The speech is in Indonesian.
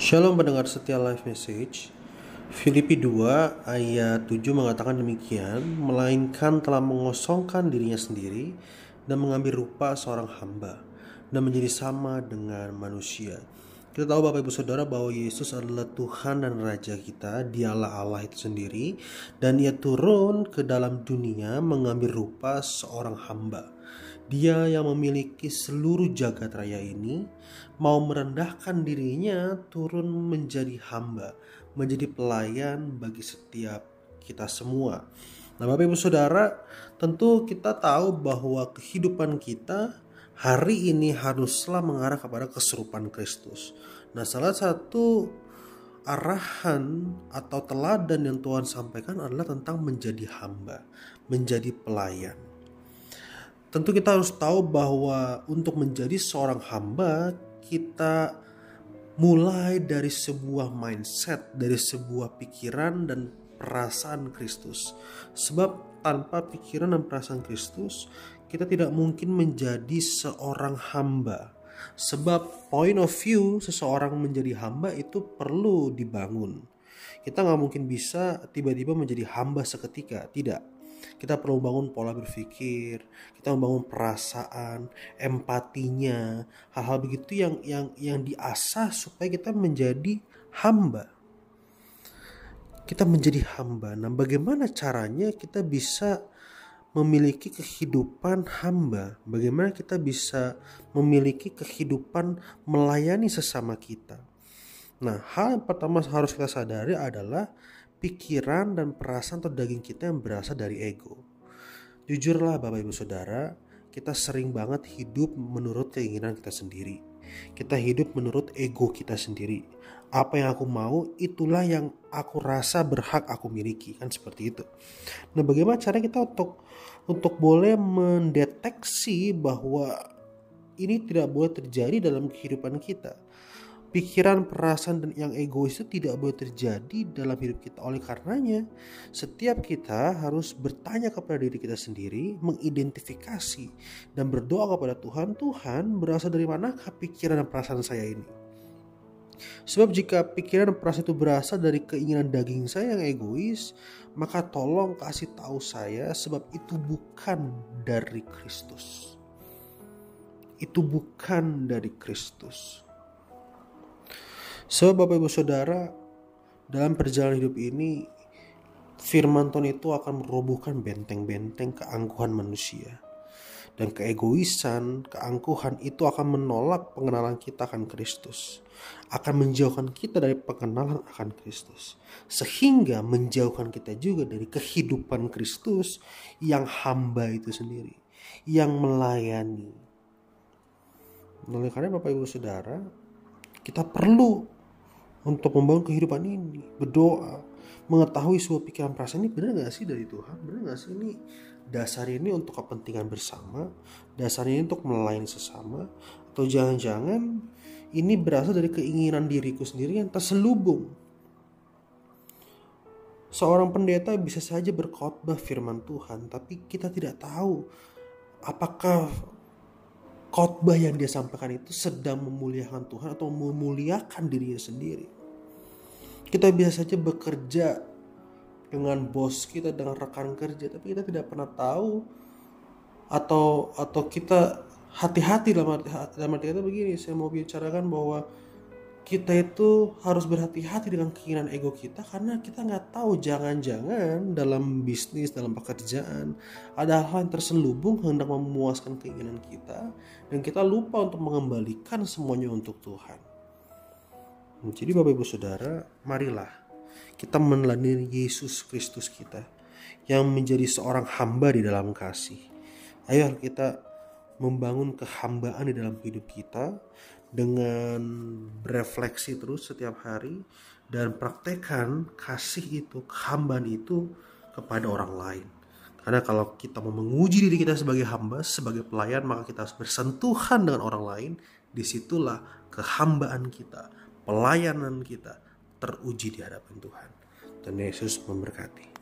Shalom pendengar setia live message. Filipi 2 ayat 7 mengatakan demikian Melainkan telah mengosongkan dirinya sendiri Dan mengambil rupa seorang hamba Dan menjadi sama dengan manusia. Kita tahu Bapak Ibu Saudara bahwa Yesus adalah Tuhan dan Raja kita Dialah Allah itu sendiri Dan ia turun ke dalam dunia mengambil rupa seorang hamba dia yang memiliki seluruh jagat raya ini mau merendahkan dirinya turun menjadi hamba, menjadi pelayan bagi setiap kita semua. Nah, Bapak Ibu Saudara, tentu kita tahu bahwa kehidupan kita hari ini haruslah mengarah kepada keserupaan Kristus. Nah, salah satu arahan atau teladan yang Tuhan sampaikan adalah tentang menjadi hamba, menjadi pelayan. Tentu kita harus tahu bahwa untuk menjadi seorang hamba kita mulai dari sebuah mindset, dari sebuah pikiran dan perasaan Kristus. Sebab tanpa pikiran dan perasaan Kristus, kita tidak mungkin menjadi seorang hamba. Sebab point of view seseorang menjadi hamba itu perlu dibangun. Kita nggak mungkin bisa tiba-tiba menjadi hamba seketika, tidak kita perlu bangun pola berpikir, kita membangun perasaan, empatinya, hal-hal begitu yang yang yang diasah supaya kita menjadi hamba. Kita menjadi hamba. Nah, bagaimana caranya kita bisa memiliki kehidupan hamba? Bagaimana kita bisa memiliki kehidupan melayani sesama kita? Nah, hal yang pertama harus kita sadari adalah pikiran dan perasaan atau daging kita yang berasal dari ego. Jujurlah Bapak Ibu Saudara, kita sering banget hidup menurut keinginan kita sendiri. Kita hidup menurut ego kita sendiri. Apa yang aku mau, itulah yang aku rasa berhak aku miliki, kan seperti itu. Nah, bagaimana cara kita untuk untuk boleh mendeteksi bahwa ini tidak boleh terjadi dalam kehidupan kita? Pikiran, perasaan dan yang egois itu tidak boleh terjadi dalam hidup kita. Oleh karenanya, setiap kita harus bertanya kepada diri kita sendiri, mengidentifikasi dan berdoa kepada Tuhan, Tuhan berasal dari manakah pikiran dan perasaan saya ini? Sebab jika pikiran dan perasaan itu berasal dari keinginan daging saya yang egois, maka tolong kasih tahu saya sebab itu bukan dari Kristus. Itu bukan dari Kristus. Sebab Bapak Ibu Saudara, dalam perjalanan hidup ini, firman Tuhan itu akan merobohkan benteng-benteng keangkuhan manusia. Dan keegoisan, keangkuhan itu akan menolak pengenalan kita akan Kristus. Akan menjauhkan kita dari pengenalan akan Kristus. Sehingga menjauhkan kita juga dari kehidupan Kristus yang hamba itu sendiri. Yang melayani. Oleh karena Bapak Ibu Saudara, kita perlu untuk membangun kehidupan ini berdoa mengetahui sebuah pikiran perasaan ini benar gak sih dari Tuhan? Benar gak sih ini dasar ini untuk kepentingan bersama? Dasar ini untuk melayani sesama? Atau jangan-jangan ini berasal dari keinginan diriku sendiri yang terselubung? Seorang pendeta bisa saja berkhotbah firman Tuhan tapi kita tidak tahu apakah khotbah yang dia sampaikan itu sedang memuliakan Tuhan atau memuliakan dirinya sendiri. Kita bisa saja bekerja dengan bos kita, dengan rekan kerja, tapi kita tidak pernah tahu atau atau kita hati-hati dalam arti, dalam arti kata begini, saya mau bicarakan bahwa kita itu harus berhati-hati dengan keinginan ego kita karena kita nggak tahu jangan-jangan dalam bisnis dalam pekerjaan ada hal yang terselubung hendak memuaskan keinginan kita dan kita lupa untuk mengembalikan semuanya untuk Tuhan. Jadi Bapak Ibu Saudara, marilah kita meneladani Yesus Kristus kita yang menjadi seorang hamba di dalam kasih. Ayo kita membangun kehambaan di dalam hidup kita dengan berefleksi terus setiap hari dan praktekkan kasih itu, kehambaan itu kepada orang lain. Karena kalau kita mau menguji diri kita sebagai hamba, sebagai pelayan, maka kita harus bersentuhan dengan orang lain. Di situlah kehambaan kita, pelayanan kita teruji di hadapan Tuhan. Dan Yesus memberkati.